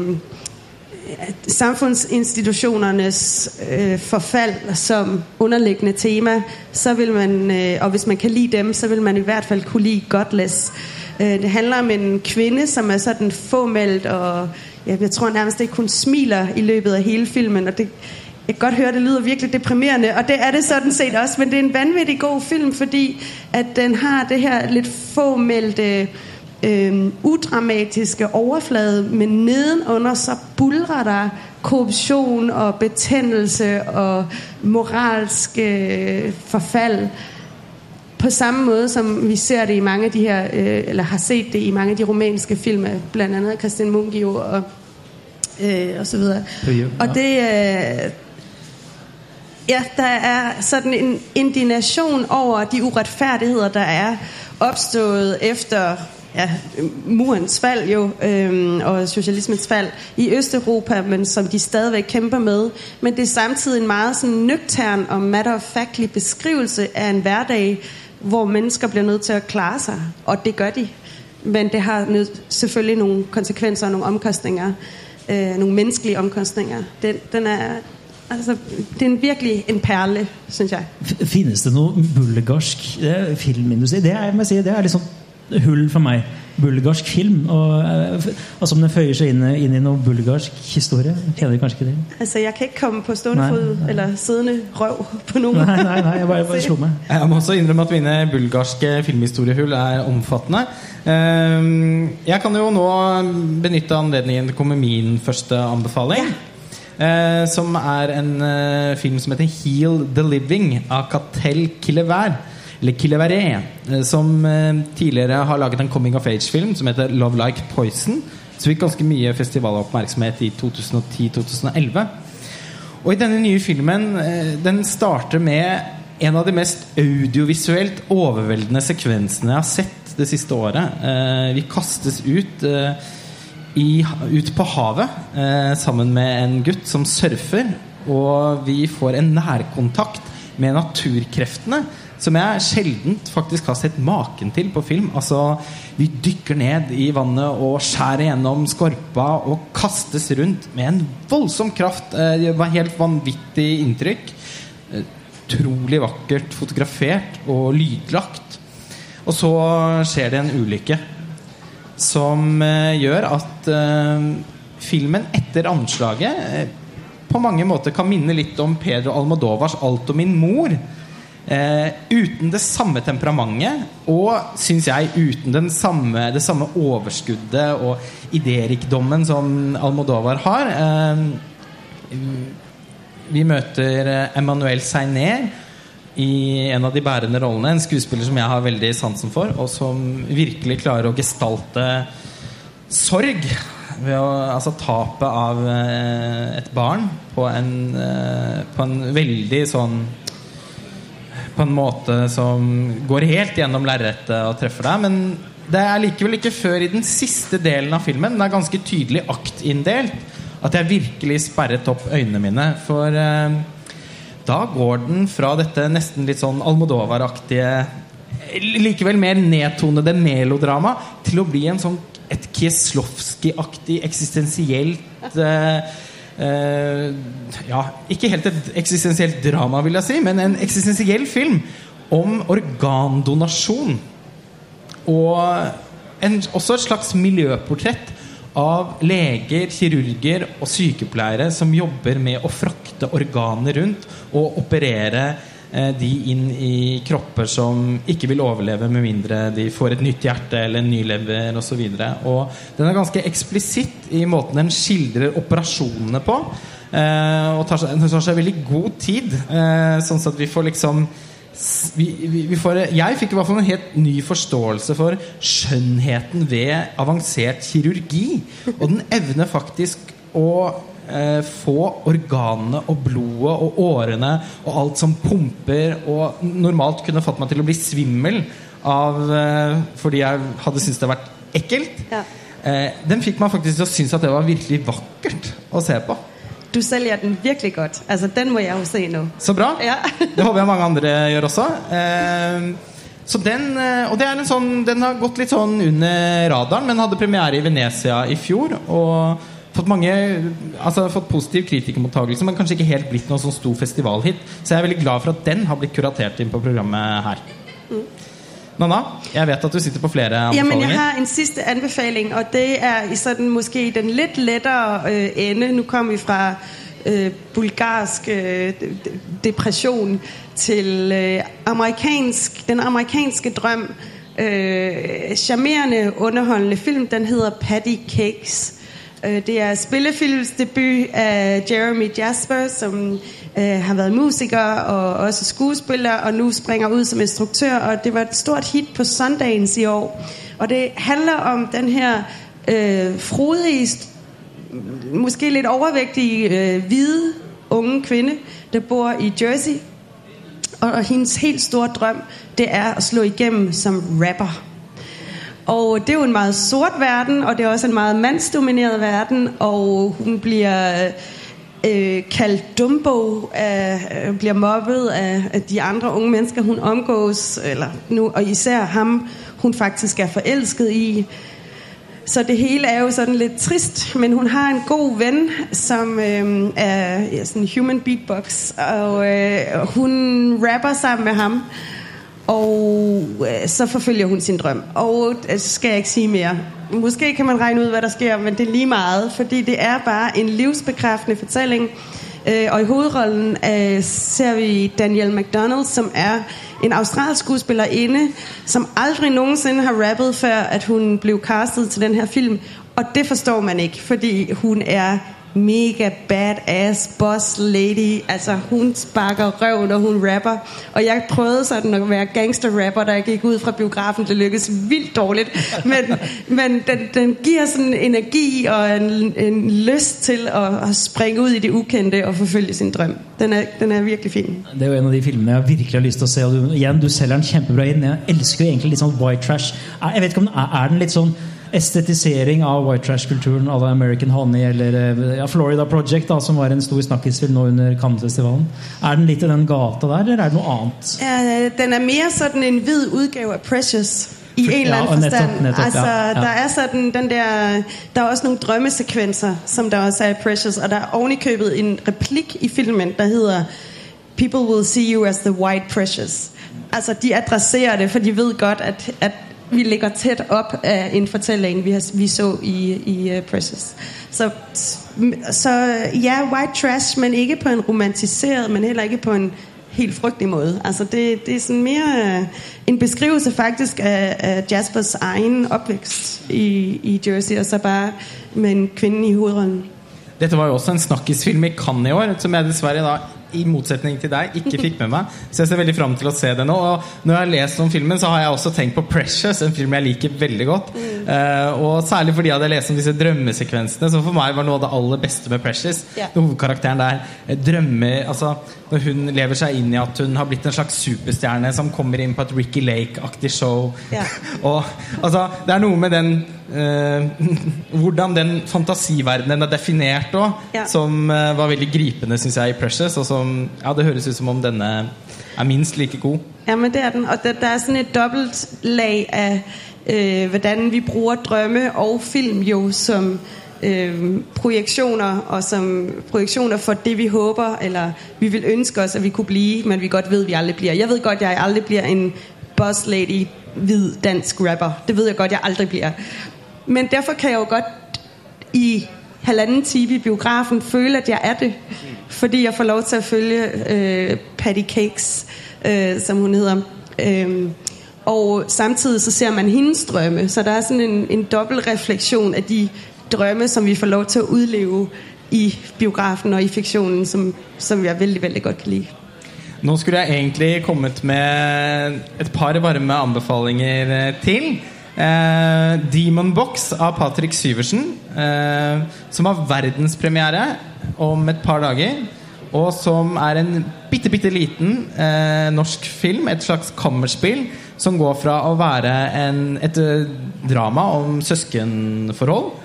[SPEAKER 3] samfundsinstitutionernes øh, forfald som underliggende tema, så vil man, øh, og hvis man kan lide dem, så vil man i hvert fall kunne lide Godless. Øh, det handler om en kvinde, som er sådan fåmeldt, og jeg tror nærmest ikke hun smiler i løbet av hele filmen, og det Jeg kan godt høre, det lyder virkelig deprimerende, og det er det sådan set også, men det er en vanvittig god film, fordi at den har det her lidt fåmeldte, øh, udramatiske overflade, men nedenunder så bulrer der korruption og betændelse og moralsk øh, forfald på samme måde som vi ser det i mange af de her øh, eller har set det i mange af de romanske film bl.a. blandt andet Christian Mungio og øh, og så videre.
[SPEAKER 2] Ja.
[SPEAKER 3] Og det øh, ja, der er sådan en indignation over de uretfærdigheder der er opstået efter ja, murens fald jo, øhm, og socialismens fald i Østeuropa, men som de stadigvæk kæmper med. Men det er samtidig en meget sådan nøgtern og matter-of-factlig beskrivelse af en hverdag, hvor mennesker bliver nødt til at klare sig, og det gør de. Men det har nød, selvfølgelig nogle konsekvenser og nogle omkostninger, øh, nogle menneskelige omkostninger. Den, den er, altså, det er en virkelig en perle, synes jeg.
[SPEAKER 2] F- Finnes det noe bulgarsk det er filmindustri? Det er, jeg må si, det er sånn hull for meg. Bulgarsk film. Og, eh, altså om den føyer seg inn, inn i noe bulgarsk historie. Kjenner du kanskje ikke det?
[SPEAKER 3] Altså, jeg kan ikke komme på stående fot eller siddende røv på noen.
[SPEAKER 2] Nei, nei, nei jeg bare, bare slo meg.
[SPEAKER 1] Jeg må også innrømme at mine bulgarske filmhistoriehull er omfattende. Ehm, Jeg kan jo nå benytte anledningen til å komme med min første anbefaling. Eh, Som er en eh, film som heter 'Heal the Living' av Catel Killever. Eller Killeveré. eh, Som eh, tidligere har laget en coming of age-film som heter 'Love Like Poison'. Som fikk ganske mye festivaloppmerksomhet i 2010-2011. Og i denne nye filmen eh, Den starter med en av de mest audiovisuelt overveldende sekvensene jeg har sett det siste året. Eh, vi kastes ut, i, ut på havet eh, sammen med en gutt som surfer. Og vi får en nærkontakt med naturkreftene som jeg sjelden faktisk har sett maken til på film. Altså, Vi dykker ned i vannet og skjærer gjennom skorpa og kastes rundt med en voldsom kraft. Eh, Det var helt vanvittig inntrykk. Eh, Utrolig vakkert fotografert og lydlagt. Og så skjer det en ulykke som eh, gjør at eh, filmen etter anslaget eh, på mange måter kan minne litt om Pedro Almodovars 'Alt om min mor'. Eh, uten det samme temperamentet, og syns jeg uten samme, det samme overskuddet og idérikdommen som Almodovar har. Eh, vi møter Emmanuel Seiner i en av de bærende rollene. En skuespiller som jeg har veldig sansen for, og som virkelig klarer å gestalte sorg ved å, altså tapet av eh, et barn på en, eh, på en veldig sånn På en måte som går helt gjennom lerretet og treffer deg. Men det er likevel ikke før i den siste delen av filmen, den er ganske tydelig aktinndelt, at jeg virkelig sperret opp øynene mine. For eh, da går den fra dette nesten litt sånn Almodovar-aktige Likevel mer nedtonede melodrama til å bli en sånn et Kieslowski-aktig eksistensielt eh, eh, Ja, ikke helt et eksistensielt drama, vil jeg si, men en eksistensiell film om organdonasjon. Og en, også et slags miljøportrett av leger, kirurger og sykepleiere som jobber med å frakte organer rundt og operere eh, de inn i kropper som ikke vil overleve med mindre de får et nytt hjerte eller en ny lever osv. Den er ganske eksplisitt i måten den skildrer operasjonene på. Eh, og tar seg, tar seg veldig god tid, eh, sånn at vi får liksom vi, vi, vi får, jeg fikk i hvert fall en helt ny forståelse for skjønnheten ved avansert kirurgi. Og den evner faktisk å eh, få organene og blodet og årene og alt som pumper, og normalt kunne fått meg til å bli svimmel av, eh, fordi jeg hadde syntes det hadde vært ekkelt.
[SPEAKER 3] Ja.
[SPEAKER 1] Eh, den fikk meg faktisk til å synes at det var virkelig vakkert å se på.
[SPEAKER 3] Du selger den virkelig godt. Altså, den må jeg jo se nå.
[SPEAKER 1] Så bra.
[SPEAKER 3] Ja.
[SPEAKER 1] Det håper jeg mange andre gjør også. Eh, så den, eh, og det er en sånn, den har gått litt sånn under radaren, men hadde premiere i Venezia i fjor. Og fått mange, altså fått positiv kritikermottakelse, men kanskje ikke helt blitt noen sånn stor festivalhit. Så jeg er veldig glad for at den har blitt kuratert inn på programmet her. Nanna, jeg vet at du sitter på flere
[SPEAKER 3] Jamen, jeg har en siste anbefaling, og det er i sådan måske den litt lettere øh, ende. Nå kom vi fra øh, bulgarsk øh, depresjon til øh, amerikansk, den amerikanske drøm. Sjarmerende, charmerende, underholdende film. Den heter Patty Cakes. Øh, det er spillefilmsdebut af Jeremy Jasper, som øh, har været musiker og også skuespiller, og nu springer ud som instruktør, og det var et stort hit på Sundagens i år. Og det handler om den her øh, frodige, måske lidt overvægtige, øh, hvide unge kvinde, der bor i Jersey, og, og hendes helt store drøm, det er at slå igennem som rapper. Og det er jo en meget sort verden, og det er også en meget mandsdomineret verden, og hun bliver øh, kaldt Dumbo, af, øh, bliver mobbet af de andre unge mennesker, hun omgås, eller nu, og især ham, hun faktisk er forelsket i. Så det hele er jo sådan lidt trist, men hun har en god ven, som øh, er ja, sådan human beatbox, og øh, hun rapper sammen med ham, og øh, så forfølger hun sin drøm. Og øh, skal jeg ikke sige mere. Måske kan man regne ud, hvad der sker, men det er lige meget, fordi det er bare en livsbekræftende fortælling. Øh, og i hovedrollen ser vi Danielle McDonald, som er en australsk skuespillerinde, som aldrig nogensinde har rappet, før at hun blev castet til den her film. Og det forstår man ikke, fordi hun er mega badass boss lady. Altså, hun sparker røv, når hun rapper. Og jeg prøvede sådan at være gangster-rapper, jeg gik ud fra biografen. Det lykkedes vildt dårligt. Men, men den, den giver sådan energi og en, en lyst til at, at springe ud i det ukendte og forfølge sin drøm. Den er, den er virkelig fin.
[SPEAKER 2] Det er jo en av de filmene jeg virkelig har lyst til å se. Og du, igjen, du selger den kjempebra inn. Jeg elsker jo egentlig litt sånn white trash. Jeg vet ikke om den Er er den litt sånn estetisering av white trash-kulturen à la American Honey eller eh, ja, Florida Project, da, som var en stor snakkisfilm nå under Cannes-festivalen. Er den litt i den gata der, eller er det noe annet?
[SPEAKER 3] Uh, den er mer sånn en hvid udgave av Precious. I en eller anden
[SPEAKER 2] Ja, netop,
[SPEAKER 3] forstand.
[SPEAKER 2] netop,
[SPEAKER 3] altså,
[SPEAKER 2] ja, ja.
[SPEAKER 3] der er sådan den der... Der er også nogle drømmesekvenser, som der også er i Precious. Og der er ovenikøbet en replik i filmen, der hedder... People will see you as the white precious. Altså, de adresserer det, for de ved godt, at, at vi ligger tæt op af en fortælling, vi, har, vi så i, i uh, Precious. Så, så ja, white trash, men ikke på en romantiseret, men heller ikke på en helt frygtelig måde. Altså det, det er sådan mere øh, en beskrivelse faktisk af Jaspers egen opvækst i, i Jersey, og så bare med en kvinde i hovedrollen.
[SPEAKER 1] Dette var jo også en snakkisfilm i Cannes i år, som jeg dessverre da i motsetning til deg ikke fikk med meg. Så jeg ser veldig fram til å se det nå. Og når jeg har lest om filmen, så har jeg også tenkt på Precious, en film jeg liker veldig godt. Uh, og særlig fordi jeg hadde lest om disse drømmesekvensene, som for meg var noe av det aller beste med Precious.
[SPEAKER 3] Yeah.
[SPEAKER 1] Når hovedkarakteren der eh, drømmer Altså når hun lever seg inn i at hun har blitt en slags superstjerne som kommer inn på et Ricky Lake-aktig show.
[SPEAKER 3] Yeah.
[SPEAKER 1] og altså, det er noe med den Hvordan den fantasiverdenen er definert òg,
[SPEAKER 3] Ja.
[SPEAKER 1] som eh, var veldig gripende, synes jeg, i Precious. Og som Ja, det høres ut som om denne er minst like god.
[SPEAKER 3] Ja, men det er den. Og det, det er sånn et dobbelt lag af, øh, hvordan vi bruger drømme og film jo som øh, projeksjoner, og som projeksjoner for det, vi håper, eller vi vil ønske oss at vi kunne bli, men vi godt ved, vi aldri blir. Jeg vet godt, jeg aldri blir en boss lady, hvid dansk rapper. Det vet jeg godt, jeg aldri bliver. Men derfor kan jeg jo godt i halvanden time i biografen føle, at jeg er det. Fordi jeg får lov til at følge øh, Patty Cakes, øh, som hun hedder. Øh, og samtidig så ser man hendes drømme. Så der er sådan en, en dobbelt refleksion de drømme, som vi får lov til at udleve i biografen og i fiktionen, som, som jeg veldig, veldig godt kan lide.
[SPEAKER 1] Nå skulle jeg egentlig kommet med et par varme anbefalinger eh, til. Eh, Demon Box av Patrick Syversen, eh, som har verdenspremiere om et par dager. Og som er en bitte, bitte liten eh, norsk film, et slags kammerspill, som går fra å være en, et eh, drama om søskenforhold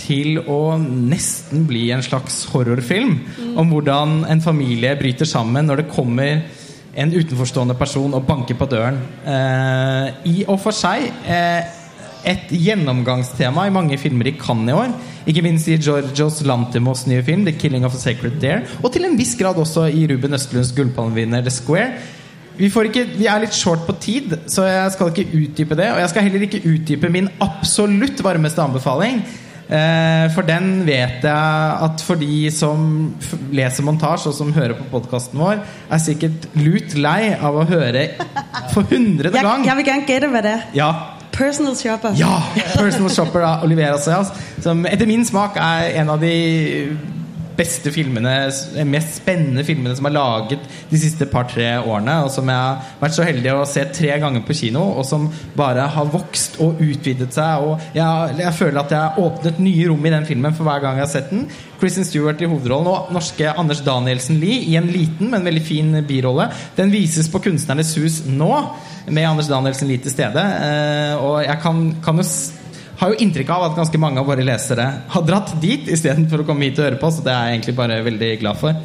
[SPEAKER 1] til å nesten bli en slags horrorfilm om hvordan en familie bryter sammen når det kommer en utenforstående person og banke på døren. Eh, I og for seg eh, et gjennomgangstema i mange filmer i Cannes i år. Ikke minst i Georgios Lantimos nye film 'The Killing of a Sacred Dare'. Og til en viss grad også i Ruben Østlunds gullpalmevinner 'The Square'. Vi, ikke, vi er litt short på tid, så jeg skal ikke utdype det. Og jeg skal heller ikke utdype min absolutt varmeste anbefaling. Eh, for den vet jeg at for de som leser montasje, og som hører på podkasten vår, er sikkert lut lei av å høre for hundrede
[SPEAKER 3] Jeg,
[SPEAKER 1] gang
[SPEAKER 3] jeg vil gerne det med det er.
[SPEAKER 1] Ja,
[SPEAKER 3] Personal shopper.
[SPEAKER 1] ja! Personal Shopper av Olivera Sayas. Som etter min smak er en av de beste filmene, mest spennende filmene som er laget de siste par-tre årene. Og som jeg har vært så heldig å se tre ganger på kino, og som bare har vokst og utvidet seg. Og jeg, jeg føler at jeg har åpnet nye rom i den filmen for hver gang jeg har sett den. Kristen Stewart i hovedrollen og norske Anders Danielsen Lie i en liten, men veldig fin birolle. Den vises på Kunstnernes hus nå, med Anders Danielsen Lie til stede. Eh, og jeg kan, kan jo har jo inntrykk av at ganske mange av våre lesere har dratt dit istedenfor å komme hit og høre på, så det er jeg egentlig bare veldig glad for.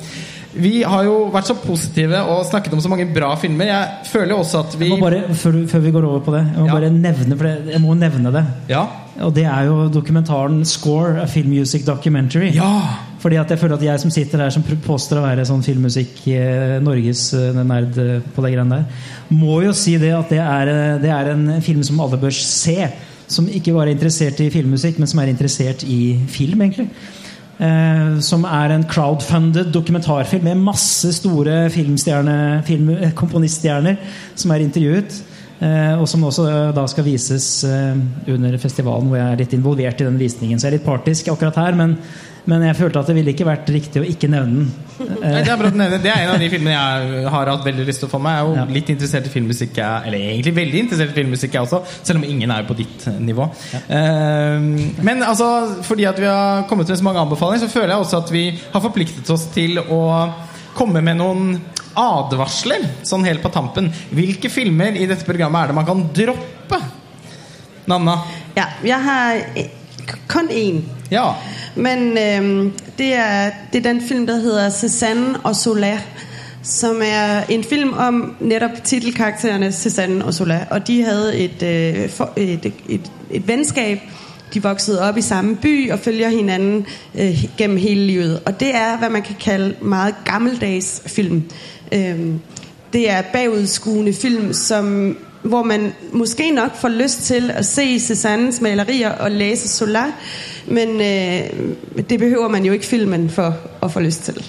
[SPEAKER 1] Vi har jo vært så positive og snakket om så mange bra filmer. Jeg føler jo også at vi
[SPEAKER 2] Jeg må bare, før, før vi går over på det, jeg må
[SPEAKER 1] Ja.
[SPEAKER 2] bare nevne for det, jeg må nevne det.
[SPEAKER 1] Ja.
[SPEAKER 2] Og det er jo dokumentaren 'Score', a film music documentary.
[SPEAKER 1] Ja!
[SPEAKER 2] Fordi at jeg føler at jeg som sitter her som påstår å være sånn filmmusikk eh, Norges eh, eh, på det greiene der, må jo si det at det er, det er en film som alle bør se. Som ikke bare er interessert i filmmusikk, men som er interessert i film, egentlig. Eh, som er en crowdfunded dokumentarfilm med masse store film, eh, komponiststjerner som er intervjuet. Eh, og som også eh, da skal vises eh, under festivalen, hvor jeg er litt involvert i den visningen. Så jeg er litt partisk akkurat her, men, men jeg følte at det ville ikke vært riktig å ikke nevne den.
[SPEAKER 1] Nei, Det er, bra at du det er en av de filmene jeg har hatt veldig lyst til å få med. Jeg er jo
[SPEAKER 2] Ja.
[SPEAKER 1] litt interessert i filmmusikk, eller egentlig veldig interessert i filmmusikk, jeg også. Selv om ingen er på ditt nivå. Eh, men altså, fordi at vi har kommet med så mange anbefalinger, så føler jeg også at vi har forpliktet oss til å komme med noen advarsler, sånn helt på tampen. Hvilke filmer i dette programmet er det man kan droppe? Nanna?
[SPEAKER 3] Ja, jeg har kun én.
[SPEAKER 1] Ja.
[SPEAKER 3] Men øh, det, er, det er den film, der hedder Cézanne og Sola, som er en film om netop titelkaraktererne Cézanne og Sola. Og de havde et, øh, for, et, et, et venskab. De voksede op i samme by og følger hinanden øh, gennem hele livet. Og det er, hvad man kan kalde meget gammeldags film. Øhm, det er bagudskuende film, som, hvor man måske nok får lyst til at se Cézannes malerier og læse Solar, men øh, det behøver man jo ikke filmen for å få lyst til.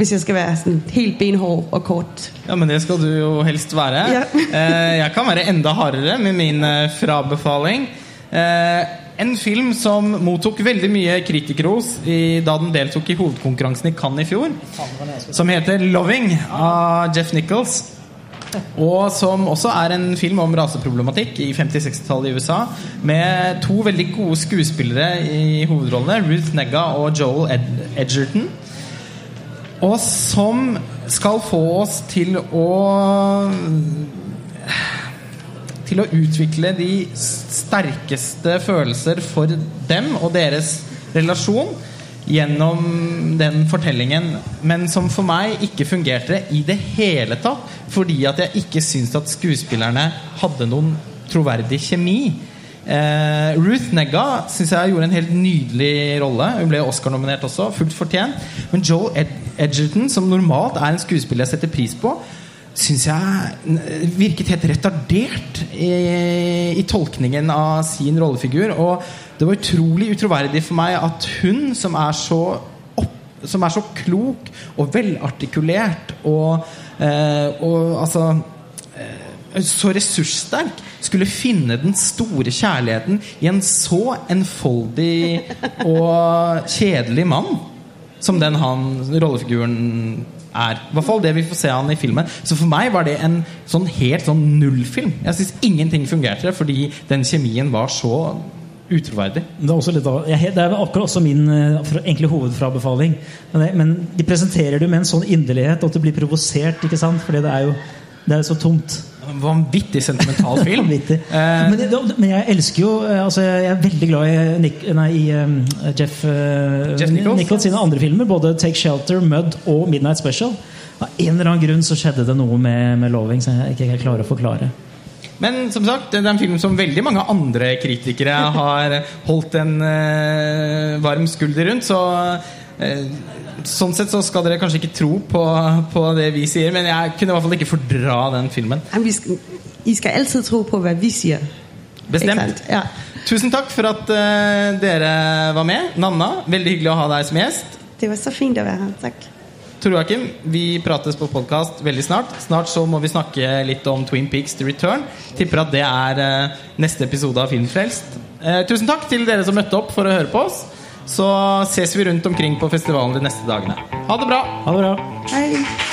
[SPEAKER 3] Hvis jeg skal være sånn helt benhård og kort.
[SPEAKER 1] Ja, men det skal du jo helst være.
[SPEAKER 3] Ja.
[SPEAKER 1] Eh, jeg kan være enda hardere med min eh, frabefaling. Eh, en film som mottok veldig mye kritikerros da den deltok i hovedkonkurransen i Cannes i fjor. Som heter 'Loving' av Jeff Nichols. Og som også er en film om raseproblematikk i 50-60-tallet i USA. Med to veldig gode skuespillere i hovedrollene, Ruth Negga og Joel Ed Edgerton. Og som skal få oss til å Til å utvikle de sterkeste følelser for dem og deres relasjon gjennom den fortellingen, men som for meg ikke fungerte i det hele tatt, fordi at jeg ikke syns at skuespillerne hadde noen troverdig kjemi. Eh, Ruth Negga synes jeg gjorde en helt nydelig rolle. Hun ble Oscar-nominert også, fullt fortjent. Men Joel Ed Edgerton, som normalt er en skuespiller jeg setter pris på, syns jeg virket helt retardert i, i tolkningen av sin rollefigur. Og det var utrolig utroverdig for meg at hun, som er så opp, som er så klok og velartikulert og, eh, og altså eh, så ressurssterk skulle finne den store kjærligheten i en så enfoldig og kjedelig mann som den han, rollefiguren er. I hvert fall det vi får se han i filmen. Så for meg var det en sånn helt sånn nullfilm. Jeg syns ingenting fungerte fordi den kjemien var så utroverdig.
[SPEAKER 2] Det er, også litt, det er akkurat også min eh, egentlig hovedfrabefaling. Men, det, men de presenterer det med en sånn inderlighet at du blir provosert. ikke sant? Fordi det er jo det er så tomt.
[SPEAKER 1] Vanvittig sentimental film.
[SPEAKER 2] Vanvittig.
[SPEAKER 1] Eh,
[SPEAKER 2] Men, men jeg elsker jo eh, altså Jeg er veldig glad i, Nick, nei, i um, Jeff, uh,
[SPEAKER 1] Jeff Nichols?
[SPEAKER 2] sine andre filmer. Både 'Take Shelter', 'Mud' og 'Midnight Special'. Av en eller annen grunn så skjedde det noe med, med 'Loving' som jeg ikke klarer å forklare.
[SPEAKER 1] Men som sagt, det er en film som veldig mange andre kritikere har holdt en eh, varm skulder rundt. Så eh, sånn sett så skal dere kanskje ikke tro på, på det vi sier, men jeg kunne i hvert fall ikke fordra den filmen.
[SPEAKER 3] Men vi skal, I skal altid tro på, hva vi sier.
[SPEAKER 1] Bestemt.
[SPEAKER 3] Ja.
[SPEAKER 1] Tusen takk for at uh, dere var med. Nanna, veldig hyggelig å ha deg som gjest.
[SPEAKER 3] Det var så fint å være her. Takk.
[SPEAKER 1] Tor Joakim, vi prates på podkast veldig snart. Snart så må vi snakke litt om Twin Peaks The Return. Tipper at det er eh, neste episode av Filmfrelst. Eh, tusen takk til dere som møtte opp for å høre på oss. Så ses vi rundt omkring på festivalen de neste dagene. Ha det bra!
[SPEAKER 2] Ha det bra.
[SPEAKER 3] Hej.